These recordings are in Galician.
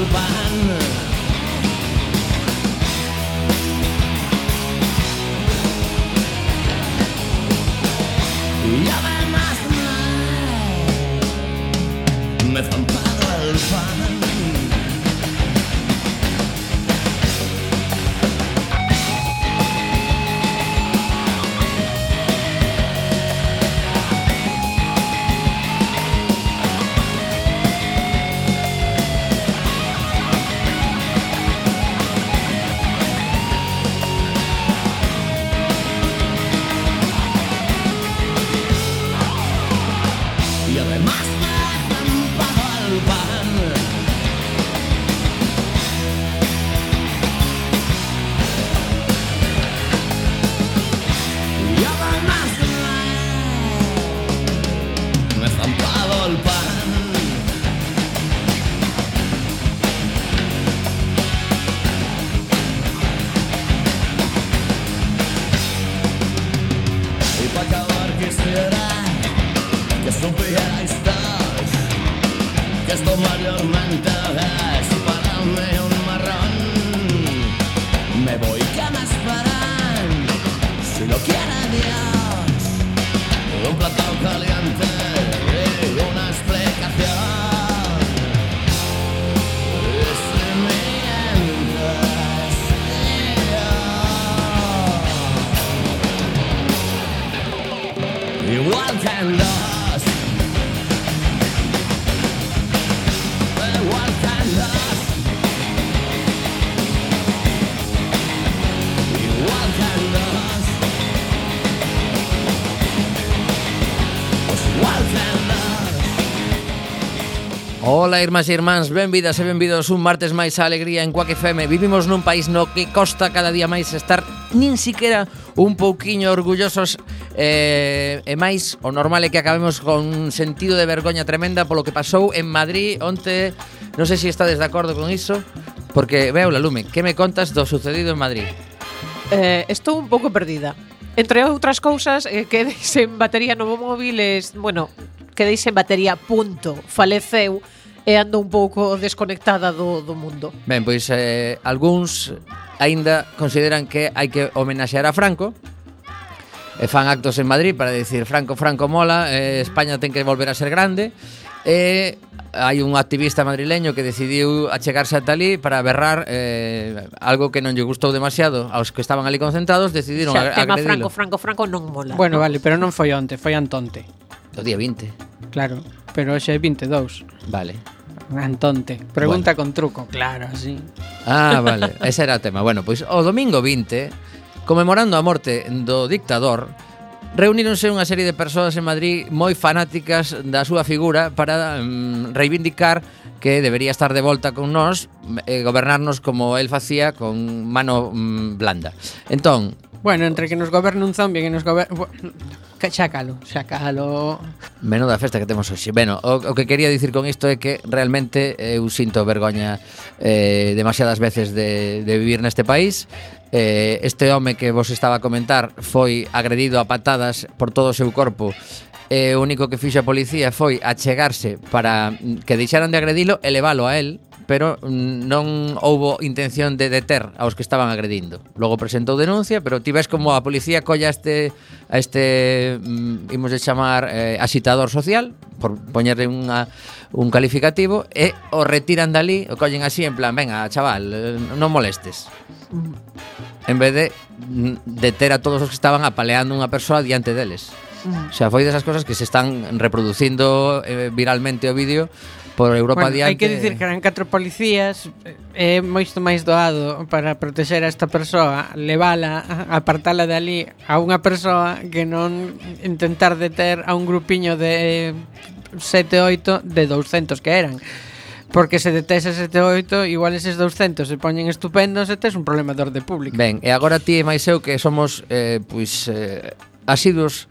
urban Ola, irmás e irmáns, benvidas e benvidos un martes máis a alegría en Quack FM. Vivimos nun país no que costa cada día máis estar nin siquiera un pouquiño orgullosos eh, e máis o normal é que acabemos con un sentido de vergoña tremenda polo que pasou en Madrid onte, non sei se estades de acordo con iso, porque veo la lume, que me contas do sucedido en Madrid? Eh, estou un pouco perdida. Entre outras cousas, eh, quedei sen batería no móvil, es, bueno, quedei sen batería, punto. Faleceu e ando un pouco desconectada do, do mundo. Ben, pois eh, algúns aínda consideran que hai que homenaxear a Franco, e fan actos en Madrid para dicir Franco, Franco mola, eh, España ten que volver a ser grande, e hai un activista madrileño que decidiu achegarse a Talí para berrar eh, algo que non lle gustou demasiado aos que estaban ali concentrados, decidiron o sea, tema agredilo. Franco, Franco, Franco non mola. Bueno, no? vale, pero non foi onte, foi Antonte. Do día 20. Claro pero hoxe é 22. Vale. Antonte, pregunta bueno. con truco, claro, sí. Ah, vale, ese era o tema. Bueno, pois o domingo 20, conmemorando a morte do dictador, reuníronse unha serie de persoas en Madrid moi fanáticas da súa figura para mm, reivindicar que debería estar de volta con nós e gobernarnos como el facía con mano mm, blanda. Entón, Bueno, entre que nos goberne un zombie e que nos goberne... Xa calo, xa calo. Menuda festa que temos hoxe. Bueno, o, o que quería dicir con isto é que realmente eu sinto vergoña eh, demasiadas veces de, de vivir neste país. Eh, este home que vos estaba a comentar foi agredido a patadas por todo o seu corpo e o único que fixo a policía foi achegarse para que deixaran de agredilo e leválo a él pero non houbo intención de deter aos que estaban agredindo. Logo presentou denuncia, pero ti ves como a policía colla este, a este mm, imos de chamar eh, asitador social, por poñerle unha, un calificativo, e o retiran dali, o collen así en plan, venga, chaval, eh, non molestes. En vez de mm, deter a todos os que estaban apaleando unha persoa diante deles. Mm. O sea, foi desas cosas que se están reproducindo eh, viralmente o vídeo por Europa bueno, adiante. Hai que dicir que eran catro policías eh, é eh, moito máis doado para protexer a esta persoa, levala, apartala de ali a unha persoa que non intentar deter a un grupiño de 7 8 de 200 que eran. Porque se detes a 7 8, igual eses 200 se poñen estupendos e tes un problema de orde público. Ben, e agora ti e máis eu que somos eh, pois eh, asiduos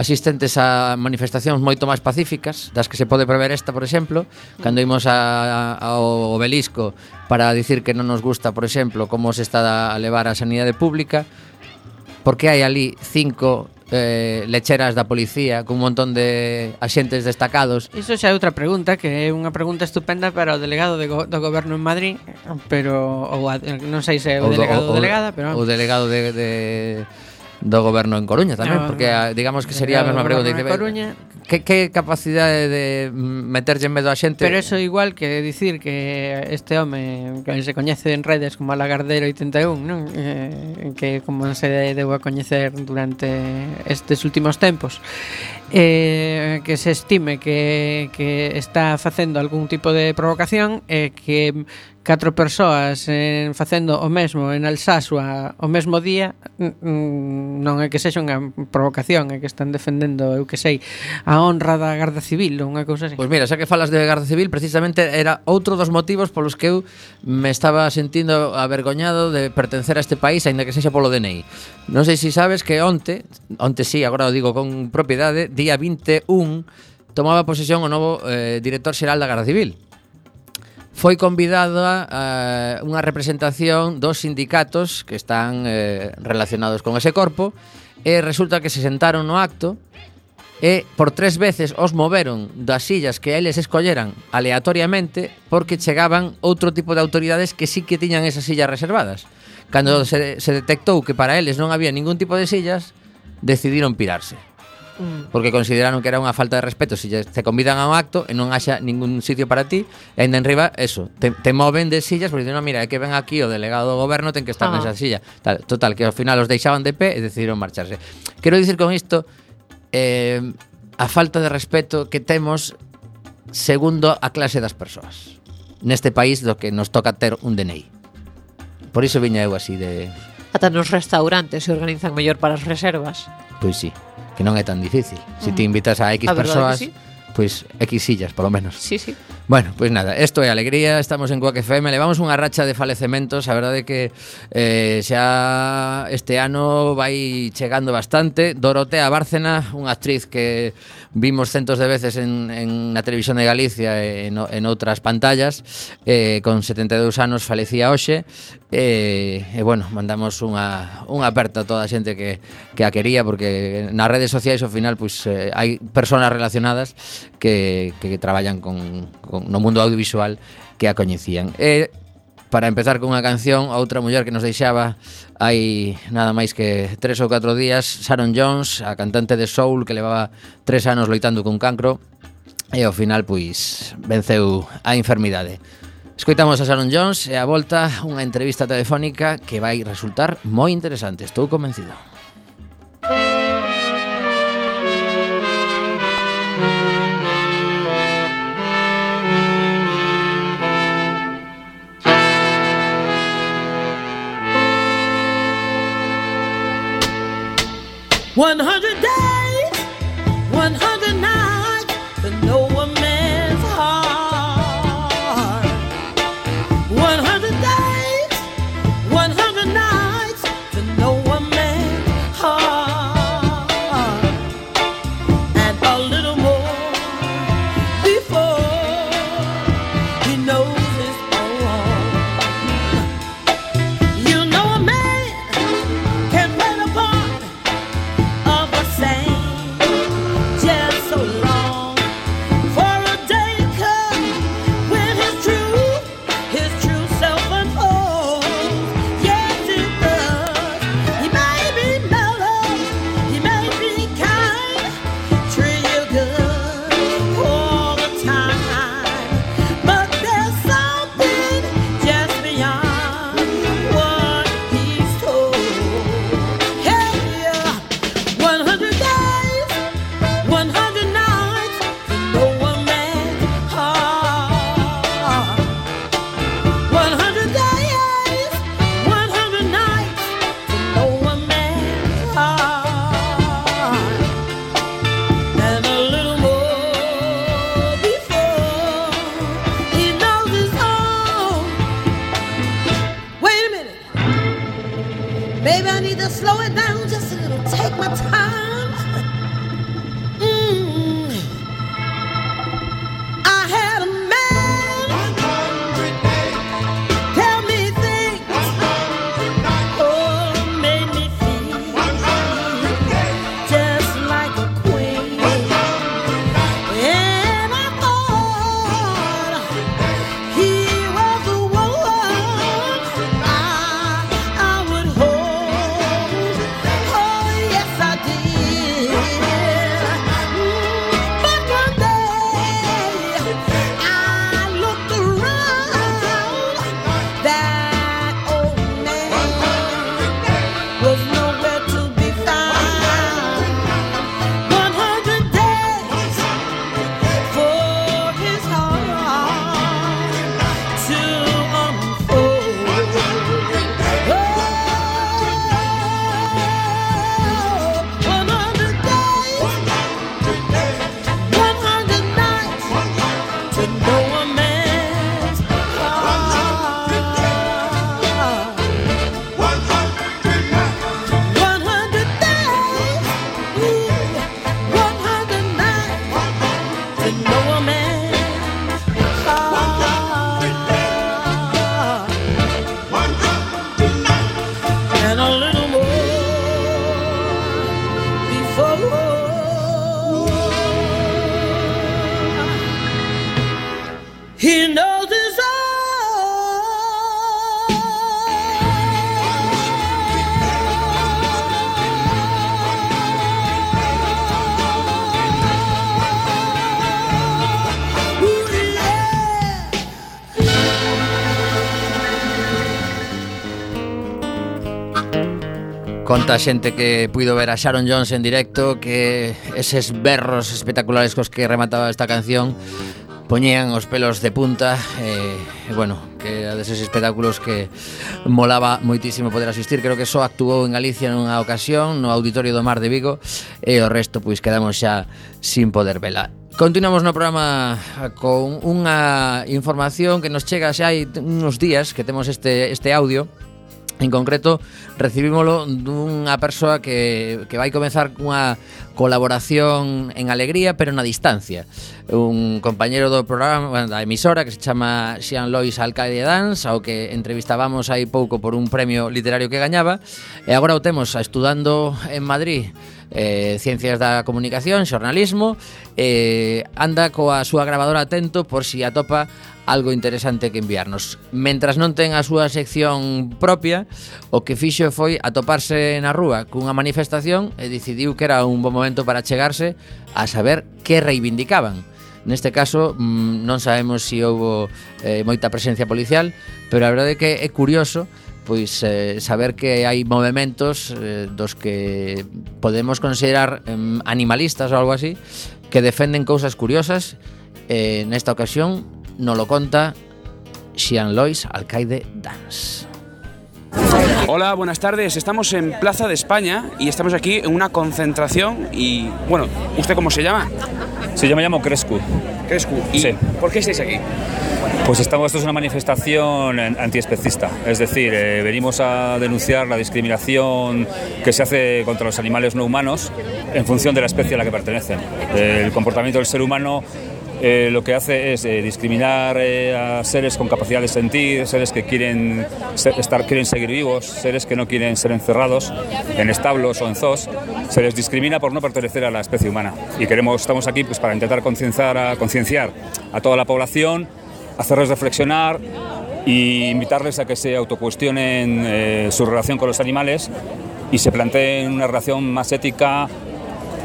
asistentes a manifestacións moito máis pacíficas, das que se pode prever esta, por exemplo, cando imos a, a, ao obelisco para dicir que non nos gusta, por exemplo, como se está a levar a sanidade pública, porque hai ali cinco eh, lecheras da policía cun montón de axentes destacados. Iso xa é outra pregunta, que é unha pregunta estupenda para o delegado de go do goberno en Madrid, pero ou a, non sei se é o, o delegado ou delegada, pero... O delegado de, de do goberno en Coruña tamén, no, porque digamos que sería a eh, mesma pregunta. Dice, Coruña. Que, que capacidade de meterlle en medo a xente? Pero eso igual que dicir que este home que se coñece en redes como a Lagardero 81, non? Eh, que como se deu a coñecer durante estes últimos tempos, eh, que se estime que, que está facendo algún tipo de provocación, eh, que catro persoas en, facendo o mesmo en Alsasua o mesmo día non é que sexa unha provocación é que están defendendo, eu que sei a honra da Garda Civil ou unha cousa así. Pois mira, xa que falas de Garda Civil precisamente era outro dos motivos polos que eu me estaba sentindo avergoñado de pertencer a este país aínda que sexa polo DNI Non sei se sabes que onte onte si, sí, agora o digo con propiedade día 21 tomaba posesión o novo eh, director xeral da Garda Civil foi convidada a unha representación dos sindicatos que están eh, relacionados con ese corpo e resulta que se sentaron no acto e por tres veces os moveron das sillas que eles escolleran aleatoriamente porque chegaban outro tipo de autoridades que sí que tiñan esas sillas reservadas. Cando se, se detectou que para eles non había ningún tipo de sillas, decidiron pirarse. Mm. porque consideraron que era unha falta de respeto se te convidan a un acto e non haxa ningún sitio para ti e ainda en riba, eso, te, te moven de sillas porque dicen, no, mira, é que ven aquí o delegado do goberno ten que estar ah. nesa silla Tal, total, que ao final os deixaban de pé e decidiron marcharse quero dicir con isto eh, a falta de respeto que temos segundo a clase das persoas neste país do que nos toca ter un DNI por iso viña eu así de Ata nos restaurantes se organizan mellor para as reservas. Pois sí que non é tan difícil. Se si ti invitas a X a persoas, sí? pois pues, X sillas, polo menos. Sí, sí. Bueno, pois pues nada, isto é alegría, estamos en Coac FM, levamos unha racha de falecementos, a verdade que eh, xa este ano vai chegando bastante. Dorotea Bárcena, unha actriz que vimos centos de veces en, en na televisión de Galicia e en, en outras pantallas, eh, con 72 anos falecía hoxe, e, eh, e eh, bueno, mandamos unha, unha aperta a toda a xente que, que a quería, porque nas redes sociais ao final pois, pues, eh, hai personas relacionadas que, que traballan con, con, no mundo audiovisual que a coñecían. E, para empezar con unha canción, a outra muller que nos deixaba hai nada máis que tres ou catro días, Sharon Jones, a cantante de Soul que levaba tres anos loitando con cancro, e ao final, pois, venceu a enfermidade. Escoitamos a Sharon Jones e a volta unha entrevista telefónica que vai resultar moi interesante, estou convencido. 100 days, 100 nights. good. and no a xente que puido ver a Sharon Jones en directo Que eses berros espectaculares cos que remataba esta canción Poñían os pelos de punta E, eh, bueno, que era deses espectáculos que molaba moitísimo poder asistir. Creo que só actuou en Galicia nunha ocasión No Auditorio do Mar de Vigo E o resto, pois, quedamos xa sin poder vela. Continuamos no programa con unha información que nos chega xa hai uns días que temos este, este audio. En concreto, recibímolo dunha persoa que, que vai comenzar cunha colaboración en alegría, pero na distancia. Un compañeiro do programa, da emisora, que se chama Xian Lois Alcaide Dans, ao que entrevistábamos hai pouco por un premio literario que gañaba, e agora o temos estudando en Madrid eh, Ciencias da Comunicación, Xornalismo, eh, anda coa súa grabadora atento por si atopa algo interesante que enviarnos. Mentras non ten a súa sección propia, o que fixo foi atoparse na rúa cunha manifestación e decidiu que era un bon momento para chegarse a saber que reivindicaban. Neste caso mm, non sabemos se si houbo eh, moita presencia policial, pero a verdade é que é curioso pois eh, saber que hai movimentos eh, dos que podemos considerar eh, animalistas ou algo así que defenden cousas curiosas eh, nesta ocasión no lo conta Xian Lois Alcaide Dance. Hola, buenas tardes. Estamos en Plaza de España y estamos aquí en una concentración y, bueno, ¿usted cómo se llama? Sí, yo me llamo Crescu. Crescu. ¿Y Sí. por qué estáis aquí? Pues estamos, esto es una manifestación antiespecista, es decir, eh, venimos a denunciar la discriminación que se hace contra los animales no humanos en función de la especie a la que pertenecen. El comportamiento del ser humano eh, lo que hace es eh, discriminar eh, a seres con capacidad de sentir, seres que quieren, estar, quieren seguir vivos, seres que no quieren ser encerrados en establos o en zoos. Se les discrimina por no pertenecer a la especie humana. Y queremos, estamos aquí pues, para intentar concienciar a, concienciar a toda la población hacerles reflexionar y invitarles a que se autocuestionen su relación con los animales y se planteen una relación más ética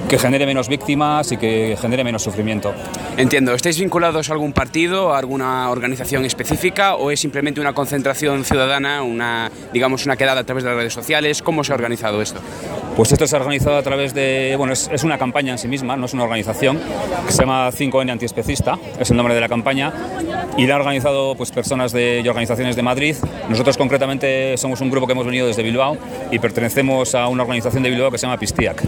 que genere menos víctimas y que genere menos sufrimiento. Entiendo. ¿Estáis vinculados a algún partido, a alguna organización específica o es simplemente una concentración ciudadana, una, digamos, una quedada a través de las redes sociales? ¿Cómo se ha organizado esto? Pues esto se ha organizado a través de, bueno, es, es una campaña en sí misma, no es una organización, que se llama 5N Antiespecista, es el nombre de la campaña, y la han organizado pues, personas de, y organizaciones de Madrid. Nosotros concretamente somos un grupo que hemos venido desde Bilbao y pertenecemos a una organización de Bilbao que se llama Pistiac.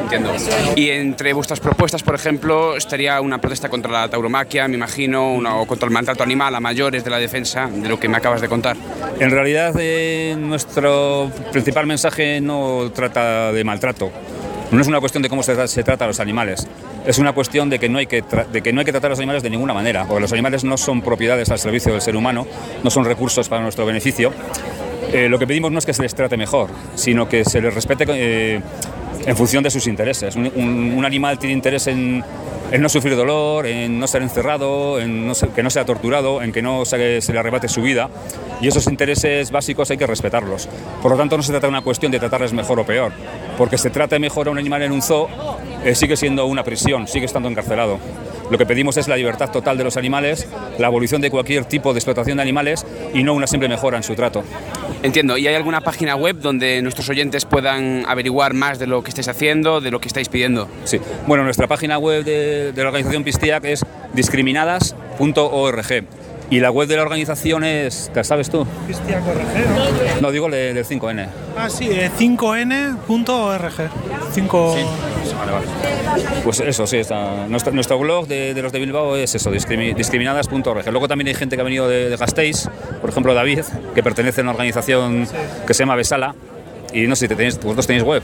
Entiendo. Y entre vuestras propuestas, por ejemplo, estaría una protesta contra la tauromaquia, me imagino, una- o contra el maltrato animal a mayores de la defensa, de lo que me acabas de contar. En realidad eh, nuestro principal mensaje no trata de maltrato. No es una cuestión de cómo se, se trata a los animales. Es una cuestión de que, no hay que de que no hay que tratar a los animales de ninguna manera, porque los animales no son propiedades al servicio del ser humano, no son recursos para nuestro beneficio. Eh, lo que pedimos no es que se les trate mejor, sino que se les respete eh, en función de sus intereses. Un, animal tiene interés en, no sufrir dolor, en no ser encerrado, en que no sea torturado, en que no se, se le arrebate su vida. Y esos intereses básicos hay que respetarlos. Por lo tanto, no se trata de una cuestión de tratarles mejor o peor. Porque se trate mejor a un animal en un zoo, eh, sigue siendo una prisión, sigue estando encarcelado. Lo que pedimos es la libertad total de los animales, la abolición de cualquier tipo de explotación de animales y no una simple mejora en su trato. Entiendo. ¿Y hay alguna página web donde nuestros oyentes puedan averiguar más de lo que estáis haciendo, de lo que estáis pidiendo? Sí. Bueno, nuestra página web de, de la organización Pistiac es discriminadas.org. Y la web de la organización es, ¿la sabes tú? Pistiac.org, No, digo de- del 5N. Ah, sí, eh, 5n.org. 5... Pues eso, sí, está. Nuestro, nuestro blog de, de los de Bilbao es eso, discrimi- discriminadas.org. Luego también hay gente que ha venido de, de Gasteiz, por ejemplo David, que pertenece a una organización que se llama Besala. Y no sé si te tenéis, vosotros tenéis web.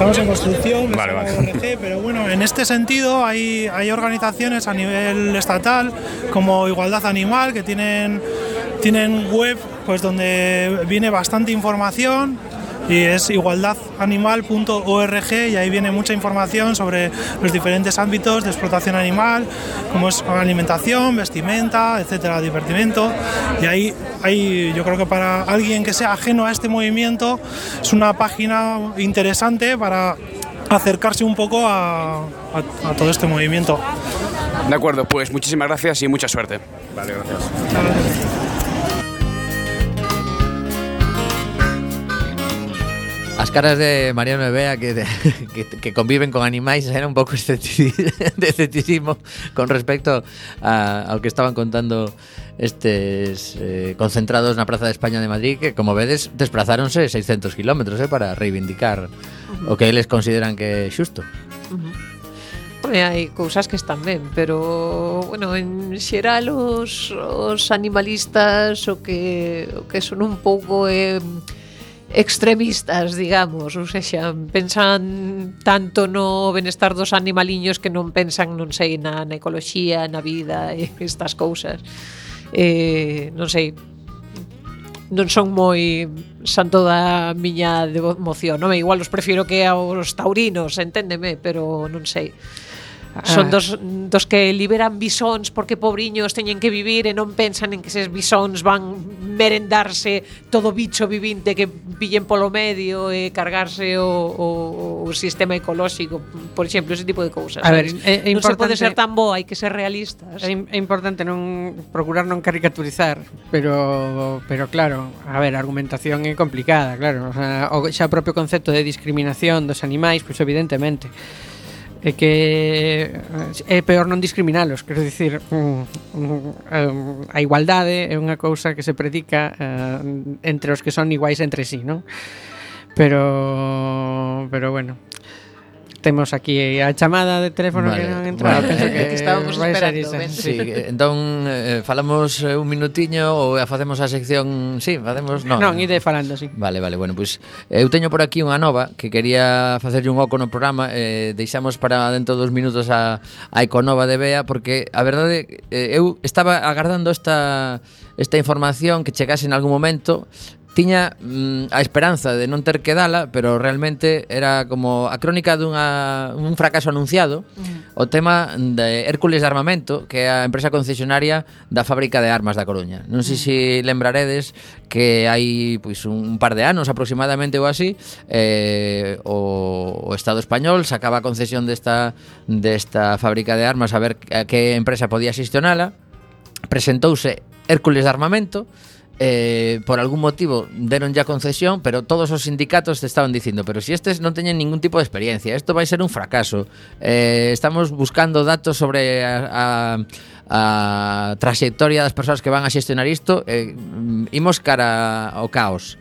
Estamos en construcción, Vale, vale. ONG, pero bueno, en este sentido hay, hay organizaciones a nivel estatal como Igualdad Animal que tienen, tienen web pues donde viene bastante información y es igualdadanimal.org y ahí viene mucha información sobre los diferentes ámbitos de explotación animal, como es alimentación, vestimenta, etcétera, divertimento. Y ahí, ahí yo creo que para alguien que sea ajeno a este movimiento es una página interesante para acercarse un poco a, a- a todo este movimiento. De acuerdo, pues muchísimas gracias y mucha suerte. Vale, gracias. As caras de Mariano e Bea que, de, que, que conviven con animais era un pouco de escepticismo con respecto a, ao que estaban contando estes eh, concentrados na Praza de España de Madrid que, como vedes, desplazáronse 600 kilómetros eh, para reivindicar uh -huh. o que eles consideran que é xusto. Uh -huh. Home, hai cousas que están ben, pero bueno, en xeral os, os animalistas o que o que son un pouco eh, extremistas, digamos, ou sexa, pensan tanto no benestar dos animaliños que non pensan, non sei, na, na ecoloxía, na vida e estas cousas. Eh, non sei, non son moi santo da miña devoción, non? Igual os prefiro que aos taurinos, enténdeme, pero non sei. Ah. Son dos, dos que liberan bisóns porque pobriños teñen que vivir e non pensan en que ses bisóns van merendarse todo bicho vivinte que pillen polo medio e cargarse o, o, o sistema ecolóxico, por exemplo, ese tipo de cousas. A ver, é, é non se pode ser tan bo, hai que ser realistas. É, é importante non procurar non caricaturizar, pero pero claro, a ver, a argumentación é complicada, claro, o, sea, o xa o propio concepto de discriminación dos animais, pois pues, evidentemente é que eh, é peor non discriminalos, quero dicir, mm, mm, eh, a igualdade é unha cousa que se predica eh, entre os que son iguais entre sí, non? Pero pero bueno, temos aquí a chamada de teléfono vale, que non entra vale. penso que, que estábamos esperando. Ben. Sí, entón eh, falamos eh, un minutiño ou eh, facemos a sección, sí, facemos, non. Non, ide falando, sí. Vale, vale, bueno, pois pues, eh, eu teño por aquí unha nova que quería facerlle un oco no programa, eh, deixamos para dentro dos minutos a a Econova de Bea porque a verdade eh, eu estaba agardando esta esta información que chegase en algún momento tiña mm, a esperanza de non ter que dala, pero realmente era como a crónica dunha un fracaso anunciado, o tema de Hércules de Armamento, que é a empresa concesionaria da fábrica de armas da Coruña. Non sei se si lembraredes que hai pois un par de anos aproximadamente ou así, eh, o, o Estado español sacaba a concesión desta desta fábrica de armas a ver a que empresa podía xestionala, presentouse Hércules de Armamento, eh, por algún motivo deron ya concesión, pero todos os sindicatos te estaban dicindo, pero si estes non teñen ningún tipo de experiencia, isto vai ser un fracaso. Eh, estamos buscando datos sobre a, a, a trayectoria das persoas que van a xestionar isto, eh, imos cara ao caos.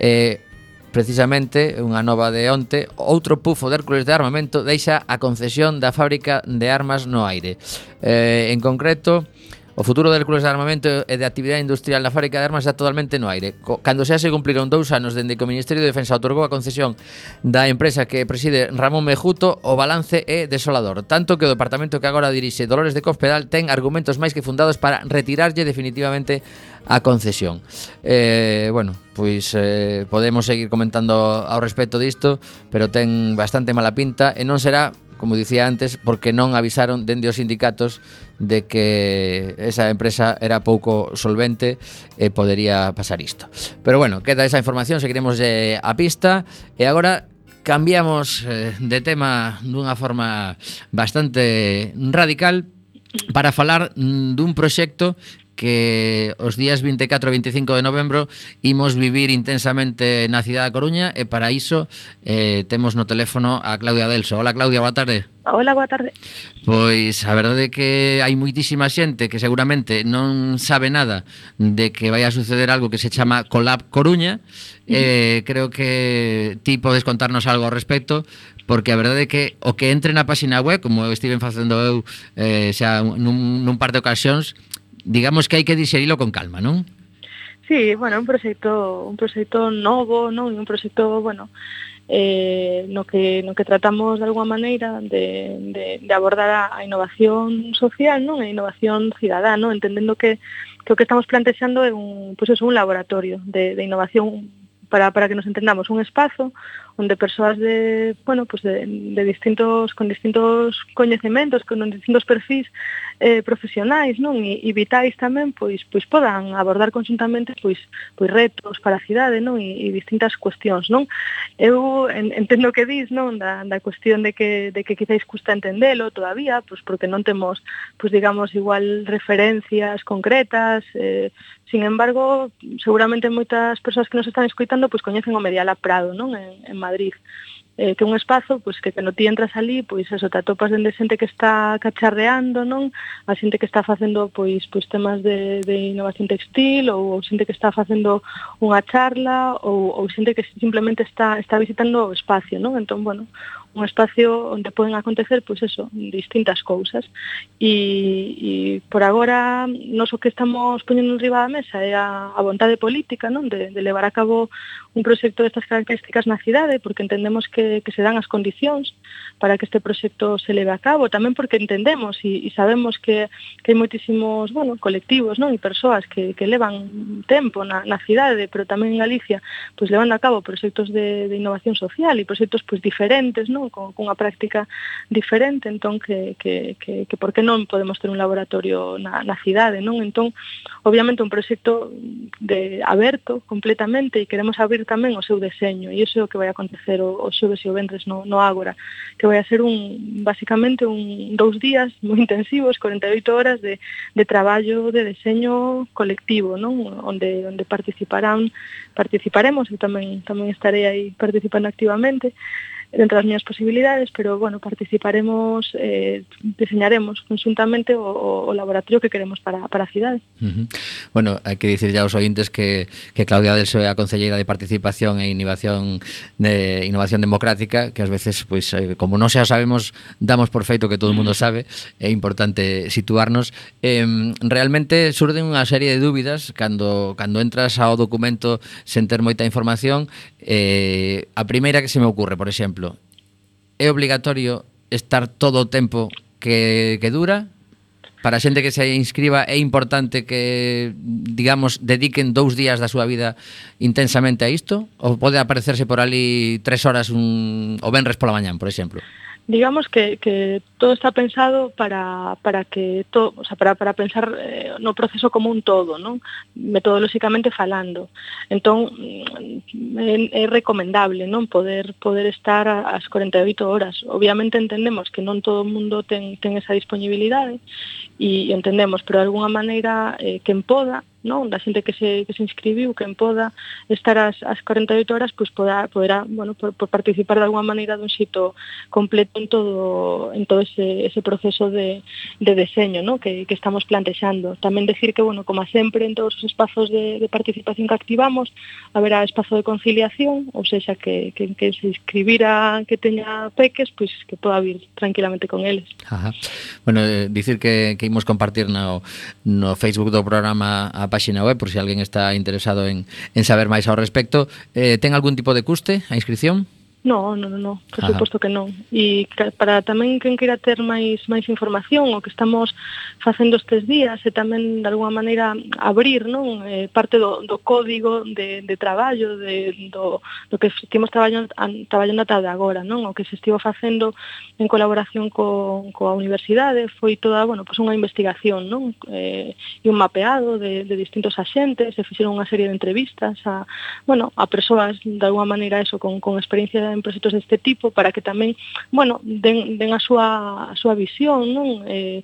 Eh, precisamente unha nova de onte, outro pufo de Hércules de armamento deixa a concesión da fábrica de armas no aire. Eh, en concreto, O futuro de Hércules de armamento e de actividade industrial na fábrica de armas está totalmente no aire. Cando xa se cumpliron dous anos dende que o Ministerio de Defensa otorgou a concesión da empresa que preside Ramón Mejuto, o balance é desolador. Tanto que o departamento que agora dirixe Dolores de Cospedal ten argumentos máis que fundados para retirarlle definitivamente a concesión. Eh, bueno, pois eh, podemos seguir comentando ao respecto disto, pero ten bastante mala pinta e non será como dicía antes, porque non avisaron dende os sindicatos de que esa empresa era pouco solvente e podería pasar isto. Pero bueno, queda esa información, seguiremos eh, a pista e agora cambiamos eh, de tema dunha forma bastante radical para falar mm, dun proxecto que os días 24 e 25 de novembro imos vivir intensamente na cidade da Coruña e para iso eh, temos no teléfono a Claudia Delso. Hola Claudia, boa tarde. Hola, boa tarde. Pois a verdade é que hai moitísima xente que seguramente non sabe nada de que vai a suceder algo que se chama Colab Coruña. Eh, creo que ti podes contarnos algo ao respecto, porque a verdade é que o que entre na página web, como eu estive facendo eu eh, xa nun, nun par de ocasións, digamos que hai que diserilo con calma, non? Sí, bueno, un proxecto, un proxecto novo, non? Un proxecto, bueno, eh, no que no que tratamos de alguma maneira de, de, de abordar a, a innovación social, non? A innovación cidadá, non? Entendendo que, que o que estamos plantexando é un, pois pues eso, un laboratorio de, de innovación para, para que nos entendamos, un espazo onde persoas de, bueno, pues de, de distintos con distintos coñecementos, con distintos perfis eh, profesionais non e, e vitais tamén pois pois podan abordar conjuntamente pois pois retos para a cidade non e, e distintas cuestións non eu en, entendo que dis non da, da cuestión de que de que quizáis custa entendelo todavía pois porque non temos pois digamos igual referencias concretas eh, Sin embargo, seguramente moitas persoas que nos están escoitando pois coñecen o Mediala Prado, non? En, en Madrid eh, que un espazo pois, que cando ti entras ali, pois eso, te atopas dende xente que está cacharreando, non? A xente que está facendo pois, pois temas de, de innovación textil ou, ou xente que está facendo unha charla ou, ou xente que simplemente está, está visitando o espacio, non? Entón, bueno, un espacio onde poden acontecer pois eso, distintas cousas e, e por agora nos o que estamos poñendo en riba da mesa é a, a vontade política non? De, de levar a cabo un proxecto destas características na cidade porque entendemos que, que se dan as condicións para que este proxecto se leve a cabo tamén porque entendemos e, e sabemos que, que hai moitísimos bueno, colectivos non? e persoas que, que levan tempo na, na cidade pero tamén en Galicia pois levando a cabo proxectos de, de innovación social e proxectos pois diferentes non? non? Con, unha práctica diferente, entón que, que, que, que por que non podemos ter un laboratorio na, na cidade, non? Entón, obviamente un proxecto de aberto completamente e queremos abrir tamén o seu deseño e iso é o que vai acontecer o, o xoves e o ventres no, no Ágora, que vai a ser un basicamente un dous días moi intensivos, 48 horas de, de traballo de deseño colectivo, non? Onde onde participarán, participaremos, eu tamén tamén estarei aí participando activamente dentro das miñas posibilidades, pero bueno, participaremos, eh, diseñaremos conjuntamente o, o laboratorio que queremos para, para a cidade. Uh -huh. Bueno, hai que dicir ya aos ointes que, que Claudia del é a Concelleira de Participación e Innovación de Innovación Democrática, que ás veces, pois, pues, como non xa sabemos, damos por feito que todo o mundo mm. sabe, é importante situarnos. Eh, realmente surden unha serie de dúbidas cando, cando entras ao documento sen ter moita información. Eh, a primeira que se me ocurre, por exemplo, é obligatorio estar todo o tempo que, que dura? Para a xente que se inscriba é importante que, digamos, dediquen dous días da súa vida intensamente a isto? Ou pode aparecerse por ali tres horas un, o venres pola mañán, por exemplo? digamos que, que todo está pensado para, para que todo, o sea, para, para pensar eh, no proceso como un todo, non? metodolóxicamente falando. Entón, mm, é, é recomendable non poder poder estar ás 48 horas. Obviamente entendemos que non todo o mundo ten, ten esa disponibilidade e entendemos, pero de alguna maneira eh, quen poda non? da xente que se, que se inscribiu, quen poda estar as, as 48 horas, pois poda, poderá bueno, por, por participar de alguma maneira dun xito completo en todo, en todo ese, ese proceso de, de deseño non? Que, que estamos plantexando. Tamén decir que, bueno, como sempre, en todos os espazos de, de participación que activamos, haberá espazo de conciliación, ou seja, que, que, que se inscribira que teña peques, pois que poda vir tranquilamente con eles. Ajá. Bueno, eh, dicir que, que imos compartir no, no Facebook do programa a páxina web por se si alguén está interesado en, en saber máis ao respecto. Eh, ten algún tipo de custe a inscripción? No, no, no, por Ajá. suposto que non. E para tamén quen queira ter máis máis información, o que estamos facendo estes días e tamén de alguma maneira abrir, non, eh, parte do, do código de, de traballo de do, do que estivemos traballando traballando ata de agora, non? O que se estivo facendo en colaboración co coa universidade foi toda, bueno, pois pues unha investigación, non? Eh, e un mapeado de de distintos axentes, se fixeron unha serie de entrevistas a, bueno, a persoas de alguma maneira eso con con experiencia en proxectos deste tipo para que tamén, bueno, den, den a súa, a súa visión, non? Eh,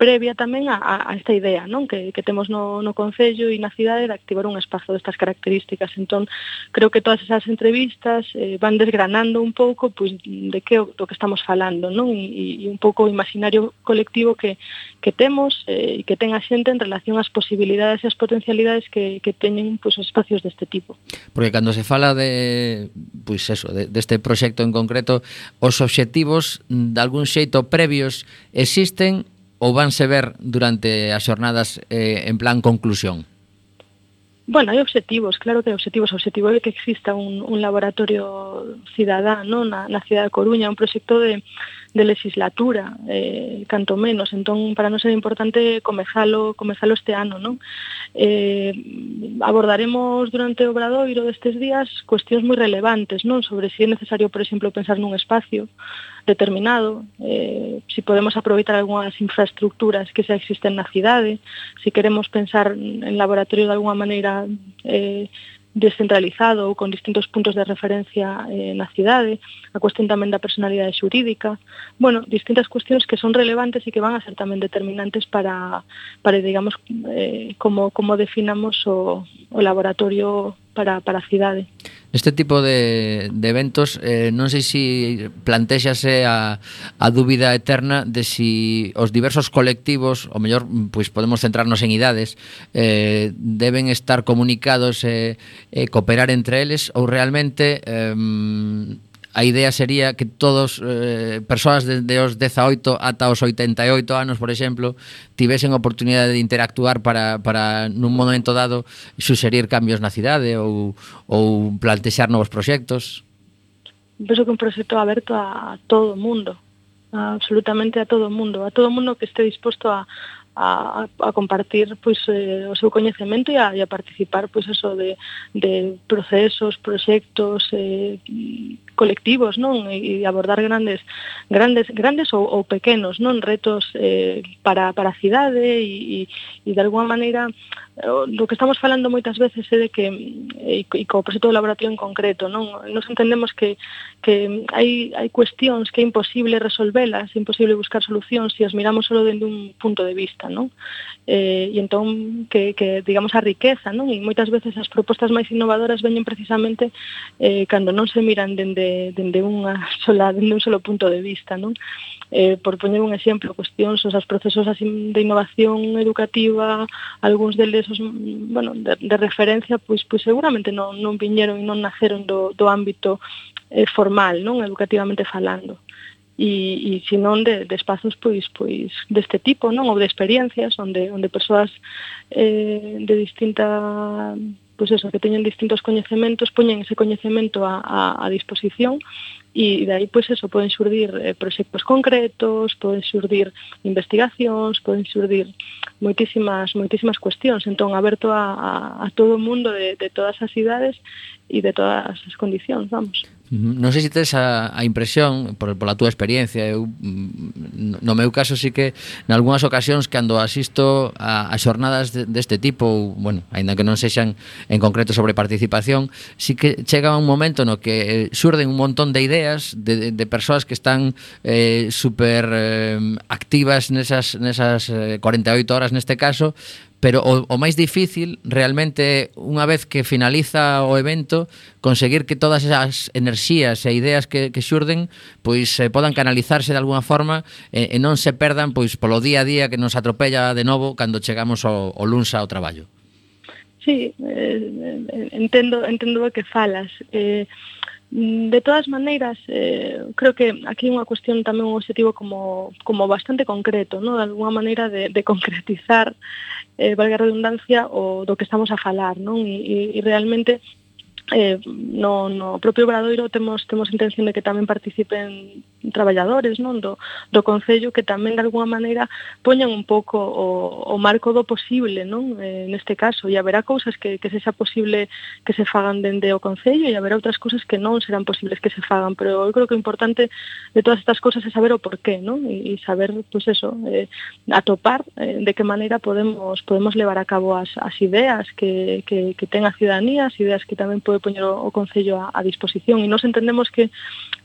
previa tamén a, a esta idea non que, que temos no, no Concello e na cidade de activar un espazo destas características. Entón, creo que todas esas entrevistas eh, van desgranando un pouco pois, de que do que estamos falando non e, e un pouco o imaginario colectivo que, que temos eh, e que ten a xente en relación ás posibilidades e as potencialidades que, que teñen pois, espacios deste tipo. Porque cando se fala de pois eso, de, deste de proxecto en concreto, os obxectivos de algún xeito previos existen ou vanse ver durante as xornadas eh, en plan conclusión? Bueno, hai objetivos, claro que hai objetivos. O objetivo é que exista un, un laboratorio cidadán ¿no? na, na cidade de Coruña, un proxecto de, de legislatura, eh, canto menos. Entón, para nos é importante comezalo, comezalo este ano. Non? Eh, abordaremos durante o Obradoiro destes días cuestións moi relevantes non sobre se si é necesario, por exemplo, pensar nun espacio determinado, eh, si podemos aproveitar algunhas infraestructuras que xa existen na cidade, si queremos pensar en laboratorio de alguna maneira eh, descentralizado ou con distintos puntos de referencia eh, na cidade, a cuestión tamén da personalidade xurídica, bueno, distintas cuestións que son relevantes e que van a ser tamén determinantes para, para digamos, eh, como, como definamos o, o laboratorio para, para a cidade. Neste tipo de, de eventos, eh, non sei se plantexase a, a dúbida eterna de si os diversos colectivos, ou mellor, pois podemos centrarnos en idades, eh, deben estar comunicados e eh, eh, cooperar entre eles, ou realmente... Eh, a idea sería que todos eh, persoas desde os 18 ata os 88 anos, por exemplo, tivesen a oportunidade de interactuar para, para nun momento dado suxerir cambios na cidade ou, ou plantexar novos proxectos? Penso que un proxecto aberto a todo o mundo, a, absolutamente a todo o mundo, a todo o mundo que este disposto a, a, a compartir pois eh, o seu coñecemento e a, e a participar pois eso de, de procesos, proxectos, eh, colectivos, non? E abordar grandes grandes grandes ou, ou pequenos, non retos eh para para a cidade e e, e de alguma maneira do que estamos falando moitas veces é de que eh, e, e co proxecto do laboratorio en concreto, non? Nos entendemos que que hai hai cuestións que é imposible resolvelas, é imposible buscar solucións se as miramos solo dende un punto de vista, non? Eh, e entón que que digamos a riqueza, non? E moitas veces as propostas máis innovadoras veñen precisamente eh cando non se miran dende dende unha sola dende un solo punto de vista, non? Eh, por poñer un exemplo, cuestións, os procesos así de innovación educativa, algúns deles casos mm, bueno, de, de referencia pois, pois seguramente non, non viñeron e non naceron do, do ámbito eh, formal, non educativamente falando. E, e senón de, de espazos pois pois deste tipo, non, ou de experiencias onde onde persoas eh, de distinta pois eso, que teñen distintos coñecementos, poñen ese coñecemento a, a, a disposición e de aí, pois, eso, poden xurdir eh, proxectos concretos, poden xurdir investigacións, poden xurdir moitísimas, moitísimas cuestións, entón, aberto a, a, a todo o mundo de, de todas as idades e de todas as condicións, vamos. Non sei se tes a, a impresión por, pola túa experiencia eu, mm, No meu caso sí que En algunhas ocasións cando asisto A, a xornadas deste de, de tipo ou, Bueno, aínda que non sexan en concreto Sobre participación Sí que chega un momento no que eh, surden un montón de ideas De, de persoas que están eh, Super eh, activas Nesas, nesas eh, 48 horas neste caso pero o, o máis difícil realmente unha vez que finaliza o evento conseguir que todas esas enerxías e ideas que, que xurden pois eh, podan canalizarse de alguna forma e, e non se perdan pois polo día a día que nos atropella de novo cando chegamos ao, ao luns ao traballo. Sí, eh, entendo, entendo o que falas. Eh, De todas maneiras, eh, creo que aquí unha cuestión tamén un objetivo como, como bastante concreto, ¿no? de alguna maneira de, de concretizar eh, valga a redundancia, o do que estamos a falar, non? E, e, e realmente eh, no, no propio Obradoiro temos, temos intención de que tamén participen traballadores non do, do Concello que tamén de alguna maneira poñan un pouco o, o marco do posible non eh, neste caso e haberá cousas que, que sexa posible que se fagan dende o Concello e haberá outras cousas que non serán posibles que se fagan pero eu creo que o importante de todas estas cousas é saber o porqué non? E, e saber pues eso, eh, atopar eh, de que maneira podemos podemos levar a cabo as, as ideas que, que, que ten a ciudadanía as ideas que tamén pode poñer o, o Concello a, a disposición. E nos entendemos que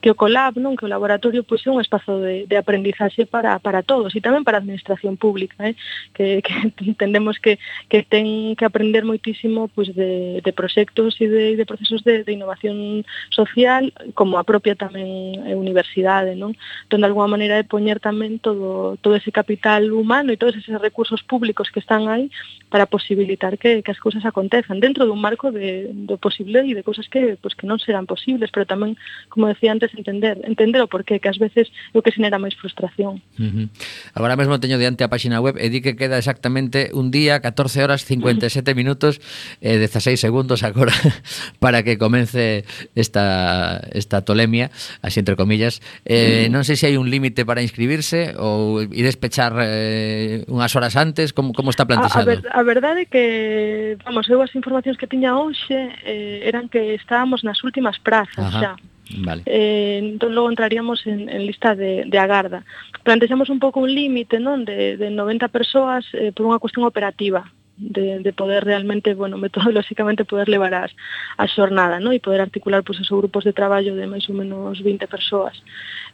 que o Colab, non, que o laboratorio pois é un espazo de, de aprendizaxe para, para todos e tamén para a administración pública, eh? que, que entendemos que, que ten que aprender moitísimo pois, de, de proxectos e de, de procesos de, de innovación social como a propia tamén eh, universidade, non? Entón, de alguma maneira é poñer tamén todo, todo ese capital humano e todos esos recursos públicos que están aí para posibilitar que, que as cousas acontezan dentro dun marco de, do posible e de cousas que, pois, que non serán posibles, pero tamén, como decía antes, entender, entender o porqué, que ás veces é o que xenera máis frustración. Uh -huh. Agora mesmo teño diante a páxina web e di que queda exactamente un día, 14 horas, 57 minutos e eh, 16 segundos agora para que comece esta, esta tolemia, así entre comillas. Eh, uh -huh. Non sei se hai un límite para inscribirse ou ir despechar eh, unhas horas antes, como, como está plantexado? A, a, ver, a verdade é que, vamos, eu as informacións que tiña hoxe eh, eran que estábamos nas últimas prazas Ajá. xa. Vale. Eh, entón, logo entraríamos en, en lista de, de agarda. Plantexamos un pouco un límite non de, de 90 persoas eh, por unha cuestión operativa, de, de poder realmente, bueno, metodolóxicamente poder levar as, a xornada, non? E poder articular pois, esos grupos de traballo de máis ou menos 20 persoas.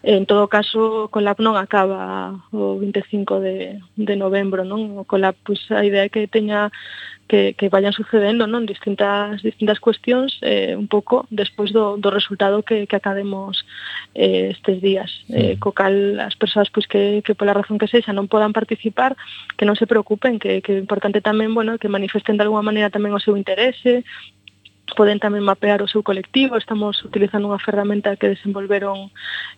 En todo caso, con Colab non acaba o 25 de, de novembro, non? O Colab, pois, a idea é que teña que, que vayan sucedendo non distintas distintas cuestións eh, un pouco despois do, do resultado que, que academos eh, estes días. Eh, co cal as persoas pois que, que pola razón que sexa non podan participar que non se preocupen que, que é importante tamén bueno que manifesten de alguma maneira tamén o seu interese poden tamén mapear o seu colectivo. Estamos utilizando unha ferramenta que desenvolveron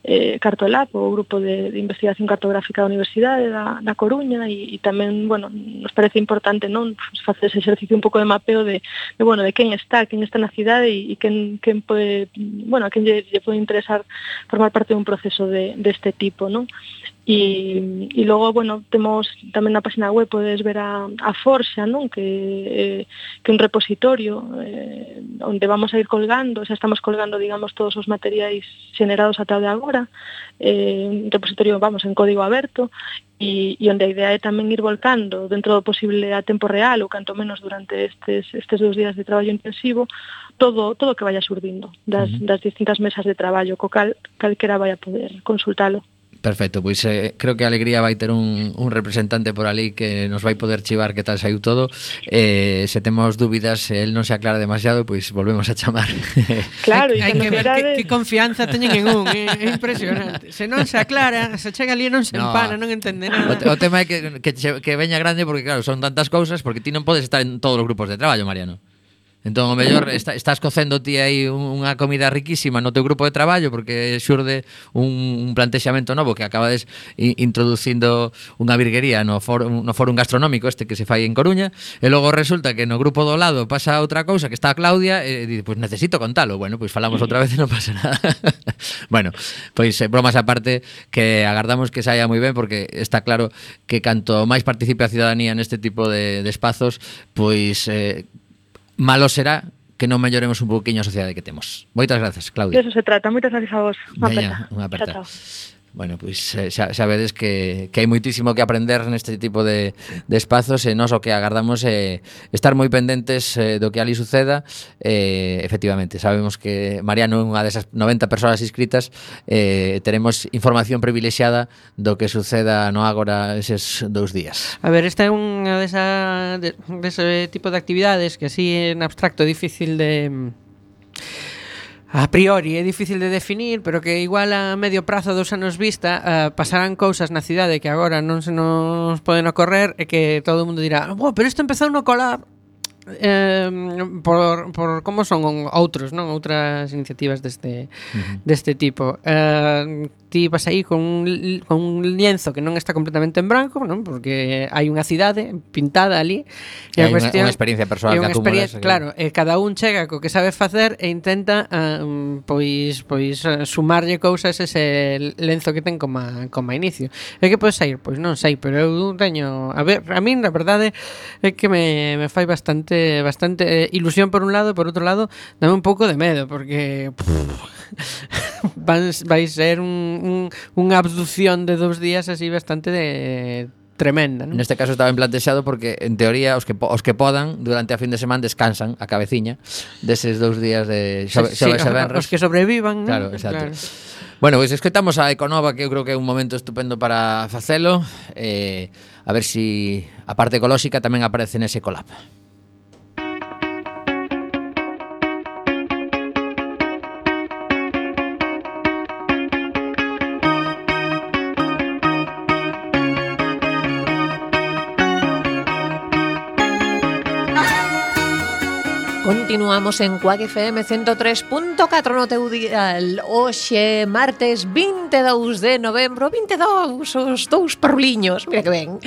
eh, Cartolab, o grupo de, de investigación cartográfica da Universidade da, da Coruña, e, e tamén, bueno, nos parece importante non facer ese exercicio un pouco de mapeo de, de bueno, de quen está, quen está na cidade e, e quen, quen pode, bueno, a quen lle, lle pode interesar formar parte dun proceso de, deste tipo, non? E, e logo, bueno, temos tamén na página web podes ver a, a Forxa, non? Que, eh, que un repositorio eh, onde vamos a ir colgando, xa estamos colgando, digamos, todos os materiais xenerados ata de agora, eh, un repositorio, vamos, en código aberto, e, e onde a idea é tamén ir volcando dentro do posible a tempo real ou canto menos durante estes, estes dous días de traballo intensivo todo todo que vaya surdindo das, uh -huh. das distintas mesas de traballo co cal calquera vai a poder consultalo Perfecto, pois eh, creo que a alegría vai ter un, un representante por ali que nos vai poder chivar que tal saiu todo. Eh, se temos dúbidas, se el non se aclara demasiado, pois volvemos a chamar. Claro, hai, que ver que, que confianza teñen en un, é, é impresionante. Se non se aclara, se chega ali non se no, empana, non entende nada. O, o tema é que, que, que veña grande porque claro, son tantas cousas, porque ti non podes estar en todos os grupos de traballo, Mariano. Entón, o mellor, está, estás cocendo ti aí unha comida riquísima no teu grupo de traballo porque xurde un, un plantexamento novo que acabades introducindo unha virguería no, foro, no foro gastronómico este que se fai en Coruña e logo resulta que no grupo do lado pasa outra cousa que está a Claudia e di, pois necesito contalo. Bueno, pois falamos outra vez e non pasa nada. bueno, pois pues, bromas aparte que agardamos que saia moi ben porque está claro que canto máis participe a cidadanía neste tipo de, de espazos, pois eh, malo será que non melloremos un pouquiño a sociedade que temos. Moitas gracias, Claudia. De eso se trata. Moitas gracias a vos. Unha Veña, aperta. Unha aperta. Chao, chao. Bueno, pois pues, eh, xa, xa vedes que, que hai moitísimo que aprender neste tipo de, de espazos e nós o que agardamos é estar moi pendentes eh, do que ali suceda. Eh, efectivamente, sabemos que Mariano é unha desas 90 persoas inscritas eh, teremos información privilexiada do que suceda no agora eses dous días. A ver, esta é unha desa, de, dese tipo de actividades que así en abstracto difícil de a priori é difícil de definir, pero que igual a medio prazo dos anos vista uh, pasarán cousas na cidade que agora non se nos poden ocorrer e que todo o mundo dirá, oh, pero isto empezou no colar eh, por, por como son outros, non? Outras iniciativas deste, uh -huh. deste tipo. Eh, ti vas aí con un, con un lienzo que non está completamente en branco, non? porque hai unha cidade pintada ali. E, e a cuestión, unha, unha experiencia personal unha que experiencia, Claro, e cada un chega co que sabe facer e intenta um, pois pois ah, sumarlle cousas ese lenzo que ten como, como inicio. É que pode sair? Pois non sei, pero eu teño... A ver, a min, na verdade, é que me, me fai bastante bastante eh, ilusión por un lado e por outro lado dame un pouco de medo, porque... Pff, van, vai ser un, un, unha abducción de dous días así bastante de tremenda, non? Neste caso estaba en plantexado porque en teoría os que os que podan durante a fin de semana descansan a cabeciña deses dous días de xove, xove, sí, xove, os, que sobrevivan, non? Claro, exacto. Claro. Bueno, pois pues escoitamos a Econova que eu creo que é un momento estupendo para facelo eh, a ver si a parte ecolóxica tamén aparece nese collab. Continuamos en Cuac FM 103.4 no teu dial Oxe, martes 22 de novembro. 22, os dous parruliños. Mira que ben.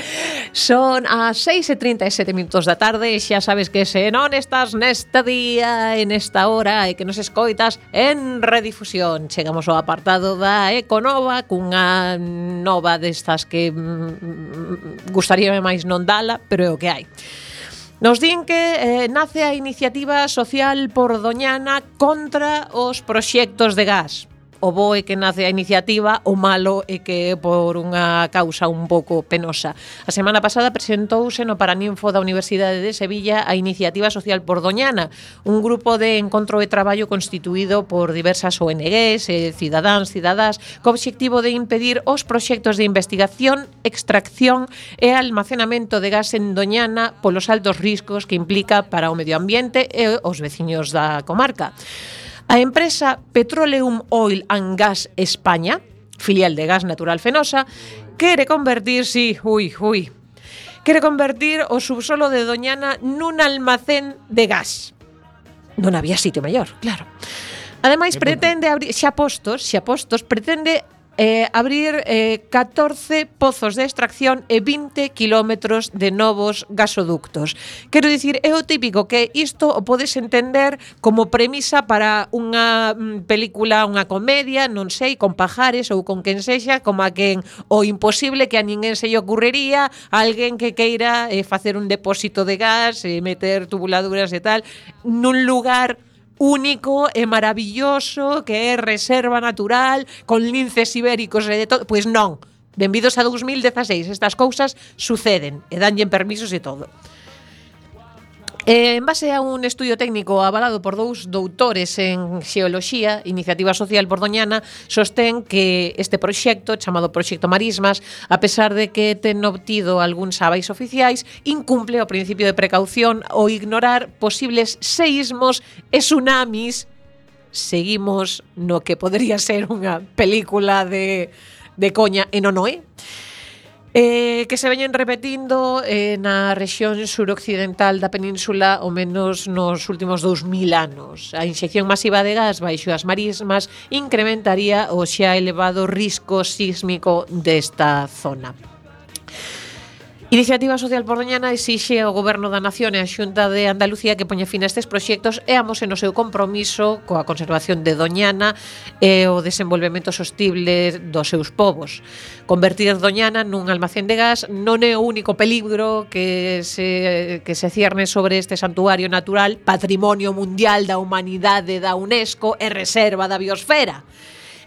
Son as 6 e 37 minutos da tarde. E xa sabes que se non estás neste día En esta hora e que nos escoitas en redifusión. Chegamos ao apartado da Econova Cunha nova destas que mm, mm, mm gustaríame máis non dala Pero é o que hai. Nos din que eh, nace a iniciativa social por Doñana contra os proxectos de gas o bo é que nace a iniciativa, o malo é que é por unha causa un pouco penosa. A semana pasada presentouse no Paraninfo da Universidade de Sevilla a Iniciativa Social Pordoñana, un grupo de encontro e traballo constituído por diversas ONGs, e eh, cidadáns, cidadás, co obxectivo de impedir os proxectos de investigación, extracción e almacenamento de gas en Doñana polos altos riscos que implica para o medio ambiente e os veciños da comarca. A empresa Petroleum Oil and Gas España, filial de Gas Natural Fenosa, quere convertir, sí, ui, ui, quere convertir o subsolo de Doñana nun almacén de gas. Non había sitio maior, claro. Ademais pretende abrir xa postos, xa postos pretende eh, abrir eh, 14 pozos de extracción e 20 kilómetros de novos gasoductos. Quero dicir, é o típico que isto o podes entender como premisa para unha mm, película, unha comedia, non sei, con pajares ou con quen sexa, como a quen o imposible que a ninguén se lle ocurriría, alguén que queira eh, facer un depósito de gas, eh, meter tubuladuras e tal, nun lugar único e maravilloso que é reserva natural con linces ibéricos e de todo, pois non. Benvidos a 2016, estas cousas suceden e danlle permisos e todo. Eh, en base a un estudio técnico avalado por dous doutores en Xeoloxía, Iniciativa Social Bordoñana, sostén que este proxecto, chamado Proxecto Marismas, a pesar de que ten obtido algúns abais oficiais, incumple o principio de precaución ou ignorar posibles seísmos e tsunamis seguimos no que podría ser unha película de, de coña e non o é. Eh? Eh, que se veñen repetindo eh, na rexión suroccidental da península ao menos nos últimos 2000 anos. A inxección masiva de gas baixo as marismas incrementaría o xa elevado risco sísmico desta zona. Iniciativa Social Pordoñana exixe ao Goberno da Nación e a Xunta de Andalucía que poña fin a estes proxectos e amose no seu compromiso coa conservación de Doñana e o desenvolvemento sostible dos seus povos. Convertir Doñana nun almacén de gas non é o único peligro que se, que se cierne sobre este santuario natural, patrimonio mundial da humanidade da UNESCO e reserva da biosfera.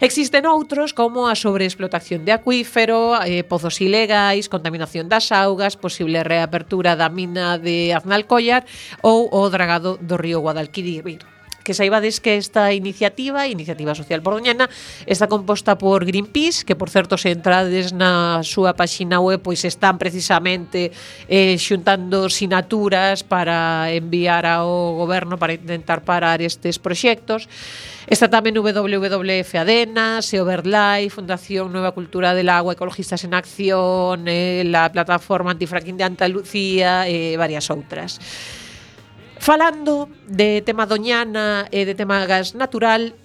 Existen outros como a sobreexplotación de acuífero, eh, pozos ilegais, contaminación das augas, posible reapertura da mina de Aznalcollar ou o dragado do río Guadalquivir que saibades que esta iniciativa, Iniciativa Social Bordoñana, está composta por Greenpeace, que por certo se entrades na súa páxina web, pois están precisamente eh, xuntando sinaturas para enviar ao goberno para intentar parar estes proxectos. Está tamén WWF Adena, Seoverlai, Fundación Nueva Cultura del Agua, Ecologistas en Acción, eh, la plataforma antifracking de Andalucía e eh, varias outras. Falando de tema doñana e de tema gas natural,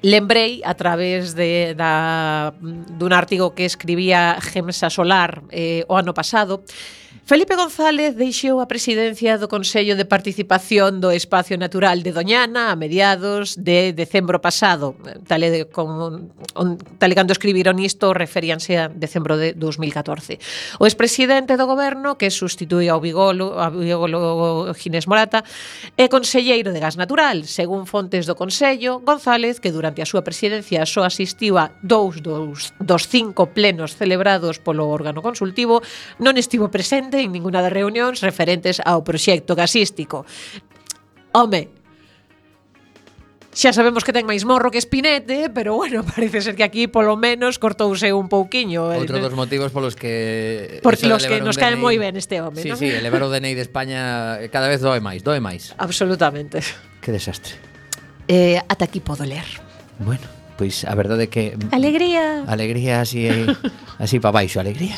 lembrei a través de, da, dun artigo que escribía Gemsa Solar eh, o ano pasado, Felipe González deixou a presidencia do Consello de Participación do Espacio Natural de Doñana a mediados de decembro pasado. Tal e, como, on, tal e cando escribiron isto, referíanse a decembro de 2014. O expresidente do goberno, que sustituía ao bigolo, ao bigolo Ginés Morata, é conselleiro de gas natural. Según fontes do Consello, González, que durante a súa presidencia só asistiu a dous dos, dos cinco plenos celebrados polo órgano consultivo, non estivo presente presente en ninguna das reunións referentes ao proxecto gasístico. Home, Xa sabemos que ten máis morro que espinete, pero bueno, parece ser que aquí polo menos cortouse un pouquiño. Eh. Outro dos motivos polos que... Por los que nos cae moi ben este home, sí, non? Sí, elevar o DNI de España eh, cada vez doe máis, doe máis. Absolutamente. Que desastre. Eh, ata aquí podo ler. Bueno pois a verdade é que Alegría. Alegría así eh, así para baixo, alegría.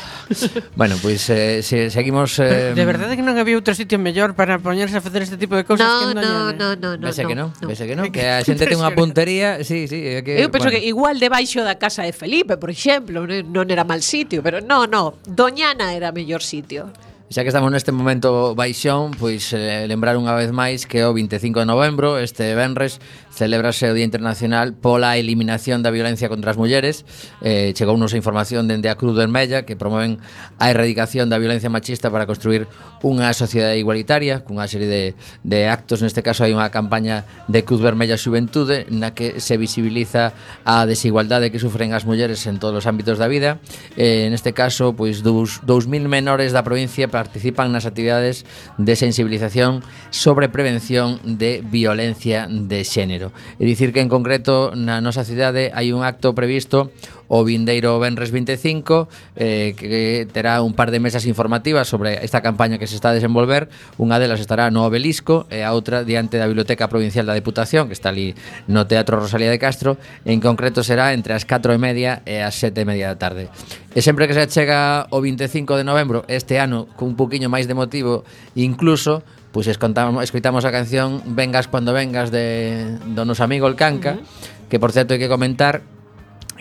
bueno, pois eh, se seguimos eh, De verdade que non había outro sitio mellor para poñerse a facer este tipo de cousas no, que en No, eh. no, no, no, Vese no, que non, no. vese que non, que a xente ten unha puntería, sí, sí, é que Eu penso bueno. que igual debaixo da casa de Felipe, por exemplo, non era mal sitio, pero no, no, Doñana era mellor sitio. Xa que estamos neste momento baixón, pois eh, lembrar unha vez máis que o 25 de novembro, este venres, celebrase o Día Internacional pola eliminación da violencia contra as mulleres. Eh, chegou nos a información dende a Cruz Vermella que promoven a erradicación da violencia machista para construir unha sociedade igualitaria, cunha serie de, de actos, neste caso hai unha campaña de Cruz Vermella Xuventude na que se visibiliza a desigualdade que sufren as mulleres en todos os ámbitos da vida. Eh, neste caso, pois dous, 2000 menores da provincia participan nas actividades de sensibilización sobre prevención de violencia de xénero. Viveiro. E dicir que en concreto na nosa cidade hai un acto previsto o vindeiro Benres 25 eh, que terá un par de mesas informativas sobre esta campaña que se está a desenvolver. Unha delas estará no Obelisco e a outra diante da Biblioteca Provincial da Deputación que está ali no Teatro Rosalía de Castro. En concreto será entre as 4 e media e as 7 e media da tarde. E sempre que se chega o 25 de novembro este ano cun poquinho máis de motivo incluso Pois escontamos, escoitamos a canción Vengas cuando vengas de do noso amigo El Canca, uh -huh. que por certo hai que comentar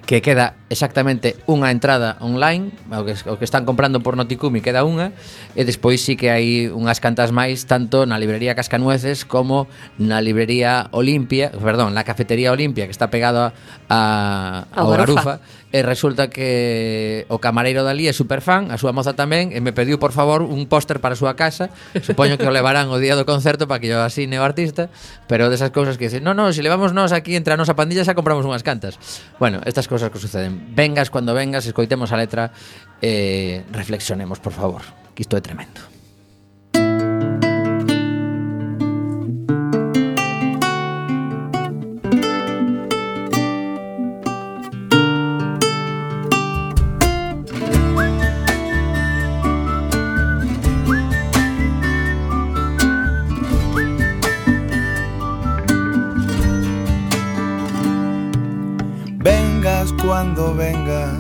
que queda exactamente unha entrada online, o que, o que están comprando por Noticumi queda unha, e despois sí que hai unhas cantas máis tanto na librería Cascanueces como na librería Olimpia, perdón, na cafetería Olimpia que está pegada a, a, a Garufa, e resulta que o camareiro dali é superfan, a súa moza tamén, e me pediu por favor un póster para a súa casa. Supoño que o levarán o día do concerto para que yo asine o artista, pero desas cousas que dicen, "No, no, se si levamos nós aquí entre a nosa pandilla xa compramos unhas cantas." Bueno, estas cousas que suceden vengas cuando vengas, escoitemos a letra e eh, reflexionemos, por favor, que isto é tremendo. Cuando vengas,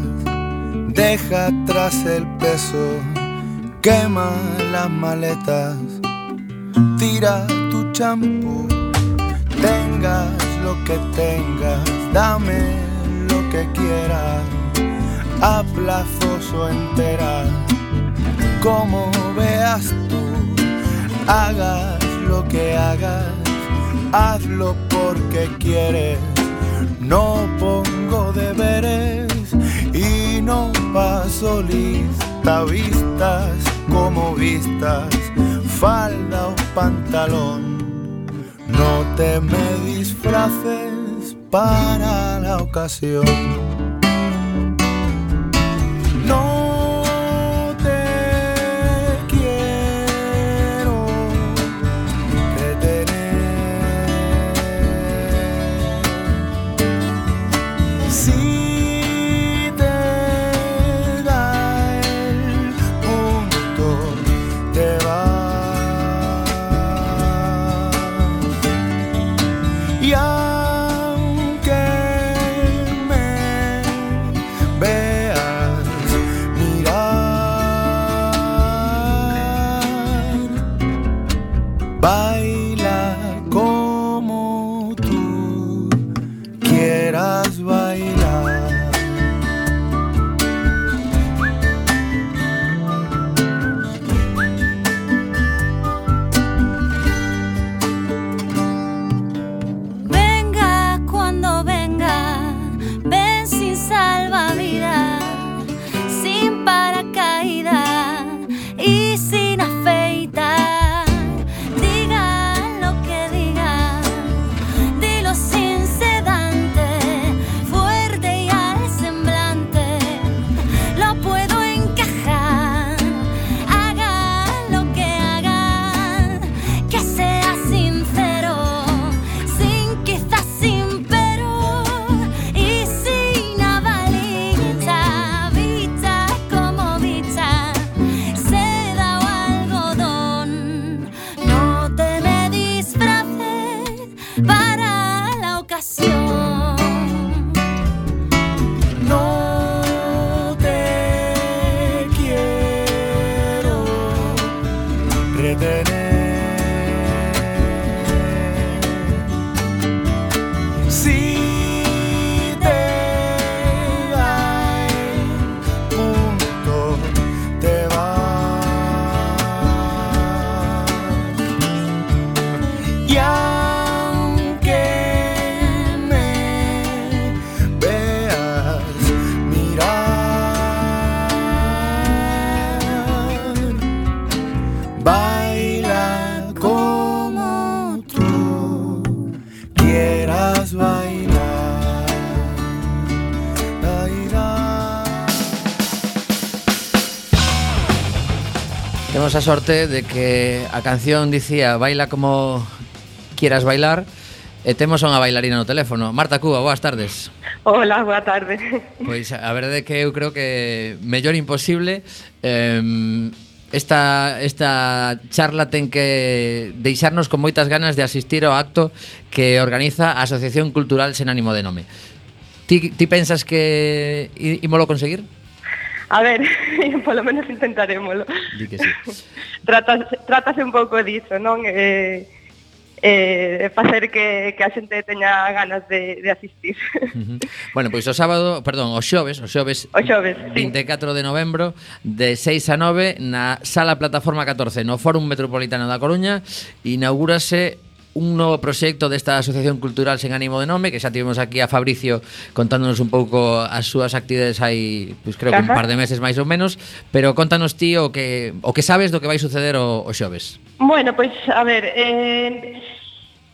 deja atrás el peso, quema las maletas, tira tu champú, tengas lo que tengas, dame lo que quieras, a plazos o entera, como veas tú, hagas lo que hagas, hazlo porque quieres. No pongo deberes y no paso lista vistas como vistas, falda o pantalón. No te me disfraces para la ocasión. tivemos a sorte de que a canción dicía baila como quieras bailar e temos unha bailarina no teléfono. Marta Cuba, boas tardes. Hola, boa tarde. Pois a verdade é que eu creo que mellor imposible eh, esta, esta charla ten que deixarnos con moitas ganas de asistir ao acto que organiza a Asociación Cultural Sen Ánimo de Nome. Ti, ti pensas que ímolo conseguir? A ver, polo menos intentaremoslo. Di que sí. tratase, tratase un pouco diso, non? Eh, eh, facer que, que a xente teña ganas de, de asistir. Bueno, pois o sábado, perdón, o xoves, o xoves, o xoves 24 sí. de novembro de 6 a 9 na Sala Plataforma 14 no Fórum Metropolitano da Coruña inaugúrase un novo proxecto desta Asociación Cultural sen ánimo de nome, que xa tivemos aquí a Fabricio contándonos un pouco as súas actividades aí, pois pues, creo que Ajá. un par de meses máis ou menos, pero contanos ti o que o que sabes do que vai suceder o, o xoves. Bueno, pois pues, a ver, eh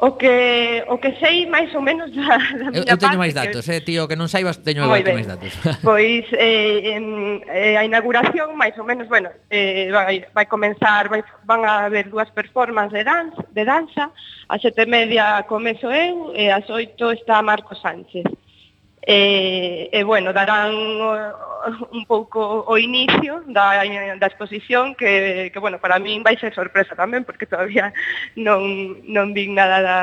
O que, o que sei máis ou menos da, da eu, eu teño máis datos, que... eh, tío, que non saibas teño Moi máis datos. Pois eh, eh, a inauguración máis ou menos, bueno, eh, vai, vai comenzar, vai, van a haber dúas performances de danza, de danza a sete media comezo eu e ás oito está Marco Sánchez. E, e bueno, darán un pouco o inicio da, da exposición que, que, bueno, para min vai ser sorpresa tamén porque todavía non, non vin nada da,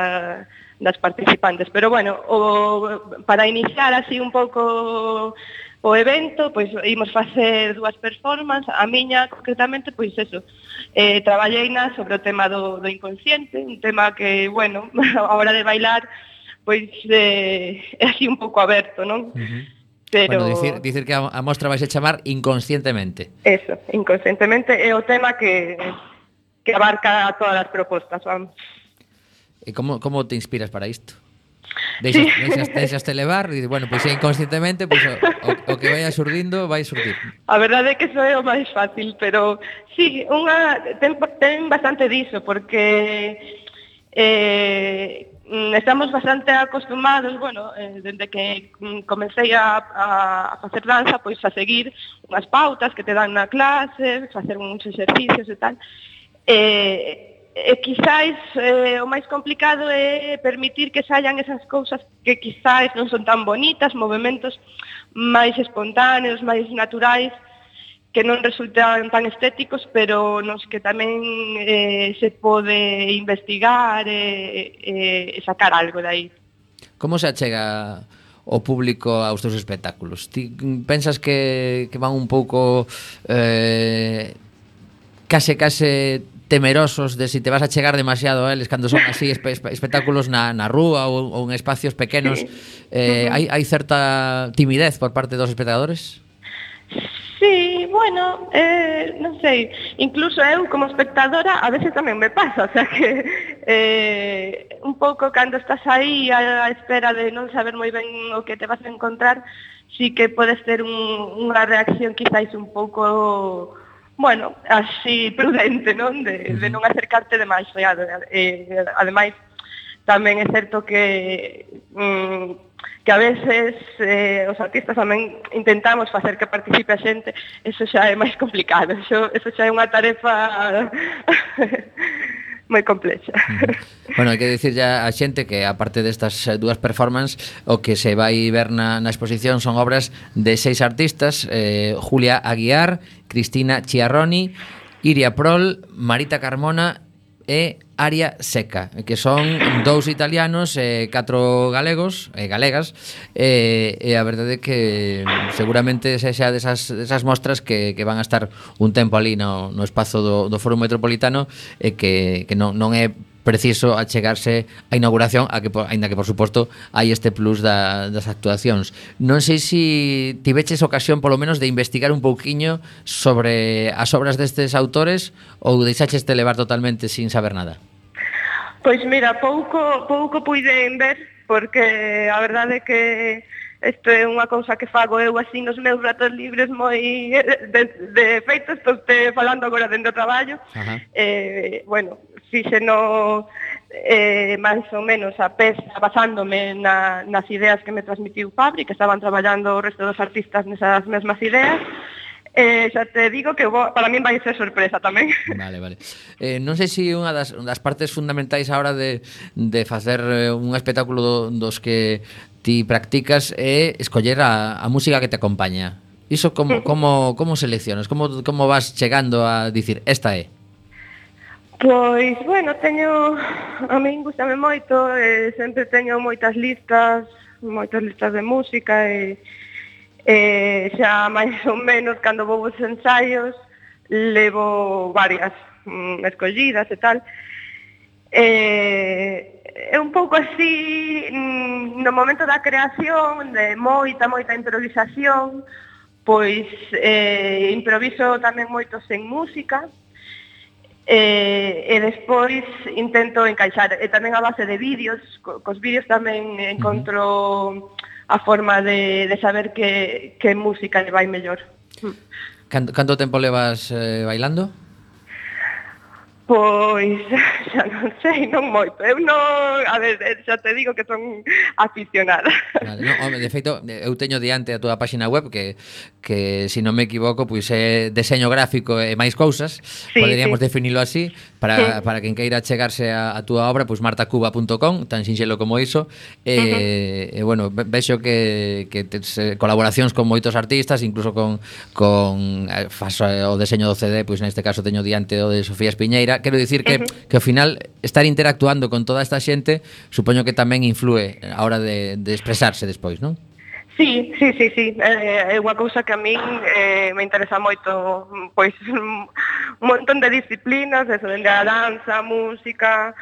das participantes. Pero bueno, o, para iniciar así un pouco o evento, pois imos facer dúas performances, a miña concretamente, pois eso, eh, traballei na sobre o tema do, do inconsciente, un tema que, bueno, a hora de bailar pois eh, é así un pouco aberto, non? Uh -huh. Pero... Bueno, dicir, dicir que a, a mostra vai se chamar inconscientemente. Eso, inconscientemente é o tema que, que abarca todas as propostas, vamos. E como, como te inspiras para isto? Deixas, sí. deixas, deixas te levar e, bueno, pois pues, inconscientemente pois, pues, o, o, o que vai surdindo vai surdir. A verdade é que iso é o máis fácil, pero sí, unha, ten, ten bastante diso, porque eh, Mm, estamos bastante acostumados, bueno, eh, dende que mm, comecei a, a, a facer danza, pois a seguir unhas pautas que te dan na clase, facer uns exercicios e tal. Eh, e quizáis eh, o máis complicado é permitir que saian esas cousas que quizáis non son tan bonitas, movimentos máis espontáneos, máis naturais, que non resultan tan estéticos, pero nos que tamén eh, se pode investigar e eh, eh, sacar algo de aí. Como se achega o público aos teus espectáculos? Ti pensas que, que van un pouco eh, case case temerosos de si te vas a chegar demasiado a eles cando son así espe espectáculos na, na rúa ou, ou en espacios pequenos sí. eh, uh -huh. hai, hai certa timidez por parte dos espectadores? Sí, bueno, eh, non sei, incluso eu como espectadora a veces tamén me pasa, o sea que eh, un pouco cando estás aí a, a espera de non saber moi ben o que te vas a encontrar, sí que podes ter un, unha reacción quizáis un pouco bueno, así prudente, non? De, de non acercarte demais, eh, ademais, tamén é certo que mm, que a veces eh, os artistas tamén intentamos facer que participe a xente, eso xa é máis complicado, eso, eso xa é unha tarefa moi complexa. Bueno, hai que dicir ya a xente que aparte destas dúas performances o que se vai ver na, na exposición son obras de seis artistas, eh, Julia Aguiar, Cristina Chiarroni, Iria Prol, Marita Carmona e Aria Seca, que son dous italianos e catro galegos e galegas e, e a verdade é que seguramente se xa desas, desas mostras que, que van a estar un tempo ali no, no espazo do, do Foro Metropolitano e que, que non, non é preciso achegarse a inauguración a que aínda que por suposto hai este plus da, das actuacións. Non sei se si tiveches ocasión polo menos de investigar un pouquiño sobre as obras destes autores ou deixaches te levar totalmente sin saber nada. Pois mira, pouco pouco puiden ver porque a verdade é que isto é unha cousa que fago eu así nos meus ratos libres moi de, de feito estou te falando agora dentro do traballo Ajá. eh, bueno, fíxeno eh, máis ou menos a pesa basándome na, nas ideas que me transmitiu Fabri, que estaban traballando o resto dos artistas nesas mesmas ideas, Eh, xa te digo que vou, para min vai ser sorpresa tamén. Vale, vale. Eh, non sei se unha das, das partes fundamentais agora de, de facer eh, un espectáculo do, dos que ti practicas é escoller a, a música que te acompaña. Iso como, como, como seleccionas? Como, como vas chegando a dicir esta é? Pois, bueno, teño, a min gustame moito, e sempre teño moitas listas, moitas listas de música, e, eh, xa máis ou menos cando vou os ensaios, levo varias mm, escollidas e tal. Eh, é un pouco así mm, no momento da creación de moita, moita improvisación pois eh, improviso tamén moito sen música e, e despois intento encaixar e tamén a base de vídeos co, cos vídeos tamén encontro a forma de, de saber que, que música le vai mellor Canto, canto tempo levas eh, bailando? Pois xa non sei, non moito. Eu non, a ver, eh, xa te digo que son aficionada. Vale, no, home, de feito, eu teño diante a túa páxina web que que se si non me equivoco, pois é deseño gráfico e máis cousas, sí, poderíamos sí. definilo así para sí. para quen queira chegarse a, a túa obra, pois martacuba.com, tan sinxelo como iso. E, uh -huh. e bueno, vexo que que tes eh, colaboracións con moitos artistas, incluso con con eh, faso o deseño do CD, pois neste caso teño diante o de Sofía Espiñeira quero dicir que, uh -huh. que ao final estar interactuando con toda esta xente supoño que tamén influe a hora de, de expresarse despois, non? Sí, sí, sí, sí. Eh, é unha cousa que a min eh, me interesa moito, pois, un montón de disciplinas, eso, dende a danza, a música,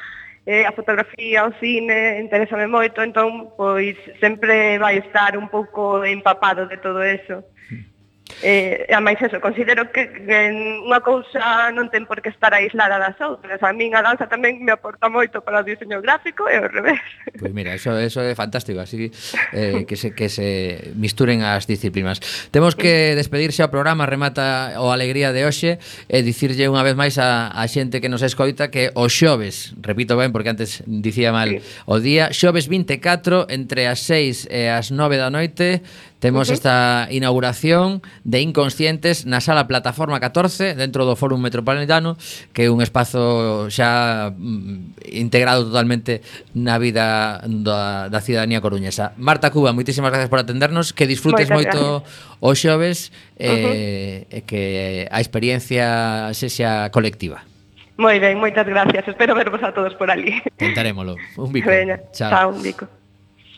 eh, a fotografía, o cine, interésame moito, entón, pois, sempre vai estar un pouco empapado de todo eso. Mm. Eh, e máis eso, considero que que unha cousa non ten por que estar aislada das outras. A min a danza tamén me aporta moito para o diseño gráfico e ao revés. Pois pues mira, eso, eso é fantástico, así eh, que, se, que se misturen as disciplinas. Temos que despedirse ao programa, remata o Alegría de hoxe, e dicirlle unha vez máis a, a xente que nos escoita que o xoves, repito ben porque antes dicía mal sí. o día, xoves 24 entre as 6 e as 9 da noite Temos okay. esta inauguración de Inconscientes na sala Plataforma 14 dentro do Fórum Metropolitano que é un espazo xa mm, integrado totalmente na vida da, da ciudadanía coruñesa. Marta Cuba, moitísimas gracias por atendernos, que disfrutes Moitas moito o xoves eh, uh -huh. e que a experiencia sexa colectiva. Moi ben, moitas gracias. Espero vervos a todos por ali. Tentaremolo. Un bico. Veña, chao. chao, un bico.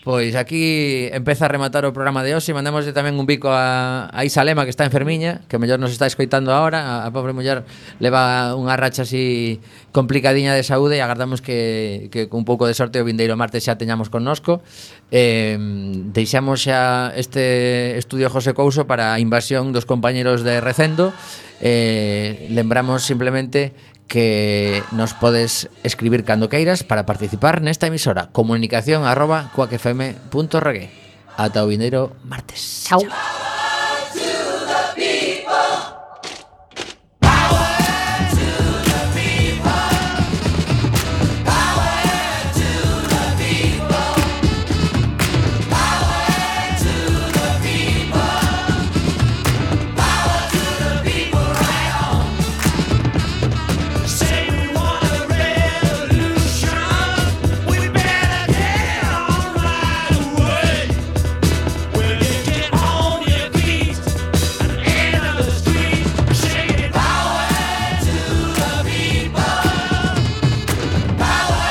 Pois aquí empeza a rematar o programa de hoxe. Mandémoslle tamén un bico a, a Isa Lema Que está enfermiña Que mellor nos está escoitando ahora. A, a pobre muller leva unha racha así Complicadiña de saúde E agardamos que, que con un pouco de sorte O vindeiro martes xa teñamos connosco. Eh, Deixamos xa este estudio José Couso Para a invasión dos compañeros de Recendo. Eh, Lembramos simplemente que nos podes escribir cando queiras para participar nesta emisora. Comunicación arroba cuacfm.regue. Ata o vindeiro martes. Chao. Chao.